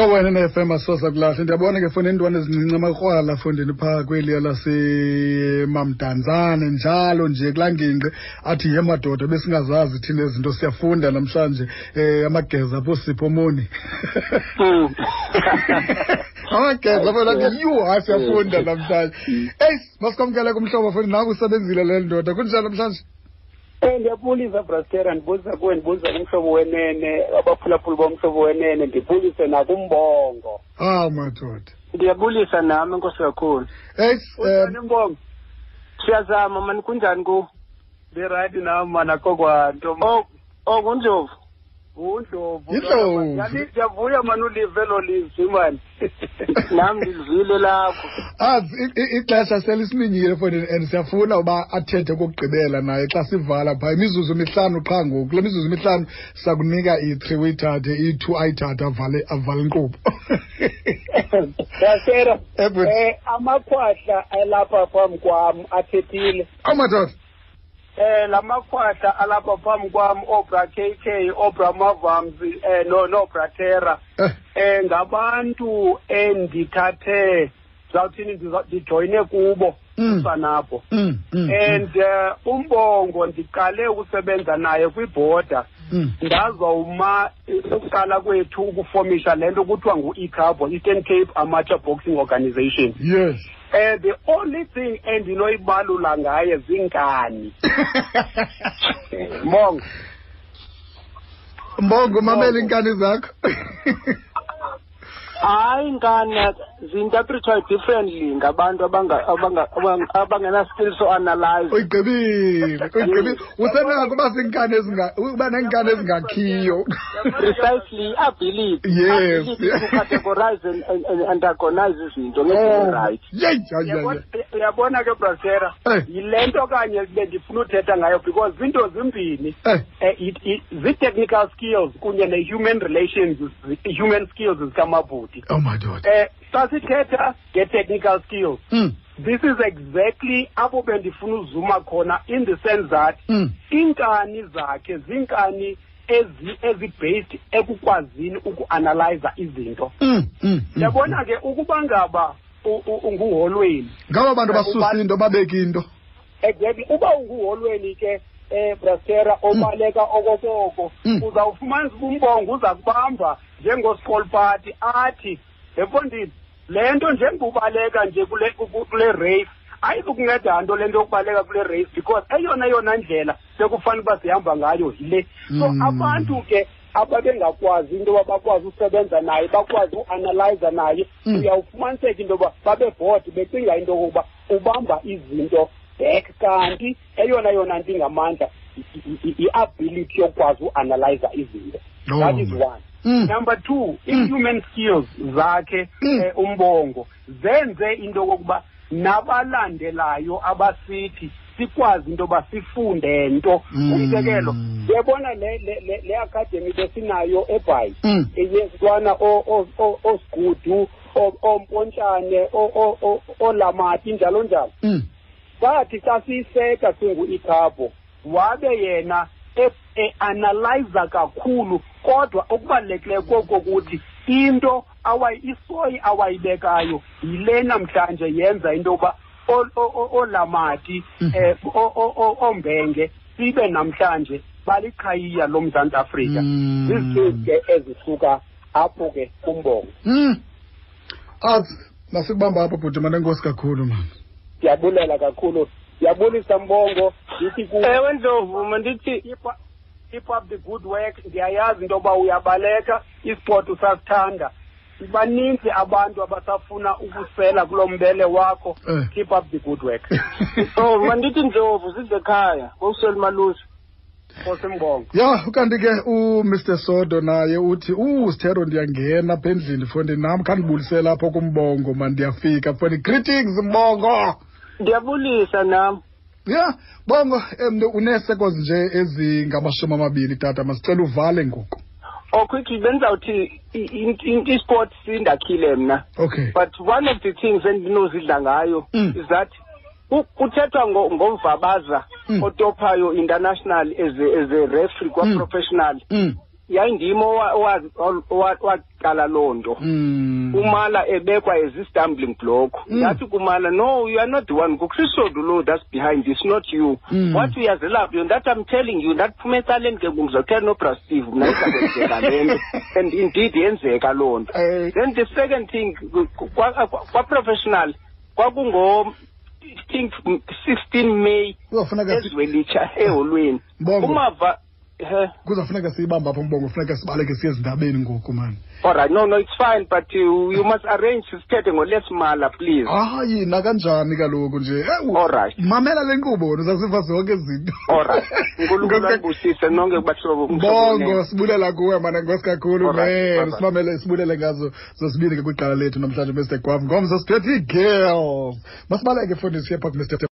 mhlobo wena ne-fm asosa kulahle ndiyabona ke fondini intwana ezincinci amakrwala fondini phaa kweliya lasemamdanzane. Njalo nje kulaa ngingqi athi ye madoda besingazazi thina ezinto siyafunda namhlanje um amageza apho sipho moni. Mm. amageza apho athi yu hayi siyafunda namhlanje. Eyi masikwamkele kumhlobo fondini naku usebenzile le ndoda kunjani namhlanje Eh ndiyabulisa Brastera ndibulisa kuwe ndibulisa kumhlobo wenene abaphulaphuli bomhlobo wenene ndibulise nakumbongo. Ah madoda. Ndiyabulisa nami enkosi kakhulu. Eh Unjani um mbongo siyazama mani kunjani ku? Berayithi nam mana kokwanto o o kunjovu undlovu Yindlovu. ndiyavuya mani ulive elo lizwi mani nami ndilivile lakho azi i- i- ixesha selisiminyile fondini and siyafuna uba athethe kokugqibela naye xa sivala phaa. Imizuzu mihlanu qha ngoku. Kule mizuzu mihlanu sakunika i-three uyithathe iyi-two ayithathe avale avale inkqubo. Brastera Eh, but- eh amakhwahla alapha phambi kwam athethile. Amadoda eh lamakhwahla alapha phambi kwam obra KK obra Mavams eh no no Bratera eh, eh ngabantu endithathe zawuthini ndijoyine kubo Mm. usanapho mm, mm, and uh, umbongo ndiqale ukusebenza naye kwibhoda. Ndazawuma eh, ukuqala kwethu ukufomisha le nto kuthiwa ngu-ecabo eastern cape amateur boxing organization. Yes. Um the only thing endinoyibalula ngaye zinkani mbongo mbongo mamela iinkani zakho. hayi nkana zi-interpretwa differently ngabantu abanga- abanga- abanga- abangena-skill so-analyze uyigqibile uyigqibile usenako uba ziinkani ezinga- uba neenkani ezingakhiyo. Precisely ability. Yes. ability to categorize and, and, and antagonize izinto ngendlela right. Yeyi hayi, hayi, Uyabona- hayi. uyabona ke brasera Eh. yile nto kanye bendifuna uthetha ngayo because zinto zimbini? Eh, eh, it- it- zii-technical skills kunye ne-human relations zi- human skills zikamabhuti oh madoda eh xa sithetha nge-technical skills. Mm, this is exactly apho bendifuna uzuma khona in the sense that mm, iinkani zakhe ziinkani ezi ezi-based ekukwazini ukuanalyza izinto. Mm, mm, mm. yabona ke ukuba ngaba u- u- unguholweni ngabo bantu basusa into babeka into. Exactly. Uba unguholweni ke eh brastera obaleka okokoko Mm. uzawufumanisa uba umbongo uza kubamba njengoskol party athi efondini le nto njengobaleka nje kule ku- kule race ayizukunceda nto le nto yokubaleka kule race because eyona yona ndlela sekufanele uba sihamba ngayo yile so Mm. abantu ke ababengakwazi into yoba bakwazi usebenza naye bakwazi uanalyza naye Mm. uyawufumaniseka into yoba babe board becinga into yokokuba ubamba izinto back kanti eyona yona nto ingamandla i-ability yokwazi uanalyza izinto Oh, that is one Mm. number two i-human skills zakhe Mm. eh, umbongo zenze into yokokuba nabalandelayo abasithi sikwazi into yoba sifunde nto Mm. umzekelo uyabona le le le- le academy besinayo ebhayi Mm. yezintwana osigudu ompontshane o- o- o- olamati njalo njalo Mm. Sathi xa siyiseka singu-ikhabo wabe yena e- e-analyza kakhulu kodwa okubalulekileyo koko kuthi into awayi isoyi awayibekayo yile namhlanje yenza into yokuba o- o- o- olamati Mhm. eh, o- o- o- ombenge sibe namhlanje baliqhayiya lomzantsi afrika Mm. zizithezi ke ezisuka apho ke kumbongo Mm. azi masikubamba apho bhuti mane nkosi kakhulu mani ndiyabulela kakhulu. Ndiyabulisa mbongo ndithi ewe ndlovu mandithi keep up, the good work. Ndiyayazi into yoba uyabaleka. Isport usasithanda baninzi abantu abasafuna ukusela kulo mbele wakho. Eh. keep up the good work. So mandithi ndlovu sizekhaya ngowuseli malusi. Ya ukanti ke umr sodo naye uthi u sithero ndiyangena apha endlini fondi nam khandibulisele apho kumbongo mandiyafika fondi greetings mbongo ndiyabulisa nam ya bongo um uneeseconds nje ezingamashumi amabini tata masicela uvale ngoku oh quickly bendizawuthi i- i- i- isport sindakhile mna okay but one of the things endinozidla ngayo Mm. is that ku- kuthethwa ngo- ngomvabaza Mm. otophayo international as a, as a referee kwa-professional mm. yayindim owa- owa- owa- waqala loo nto. Mm. umala ebekwa as i-stumbling block. Mm. ndathi kumala no you are not the one. Ngukristodu lo that's behind this not you. Mm. wathi uyazelapha yo ndathi i'm telling you ndaphuma ecaleni ke ngoku ngizothetha nobra steve mna izakwenzeka le nto. And indeed yenzeka loo nto. Eh, then the second thing kwa- kwa- kwa-professional kwakungo I think 16 may kuzofuneka si- ezwelitsha eholweni. Mbongo. umava he. Kuzofuneka siyibambe apha mbongo funeka sibaleke siye ezindabeni ngoku mani all right no no it's fine but you, you must arrange sithethe ngolesimala please. Hayi nakanjani kaloku nje? Eh, u- All right. mamela le nkqubo wena uzasiva zonke izinto. All right. Unkulunkulu anibusise nonke bahlobo mbongo sibulela kuwe mana ngosi kakhulu man. Sibamele sibulele ngazo zosibini ke kwiqala lethu namhlanje mr gwam ngomso sithethe ii-girls masibaleke fundisi yepha mr kumr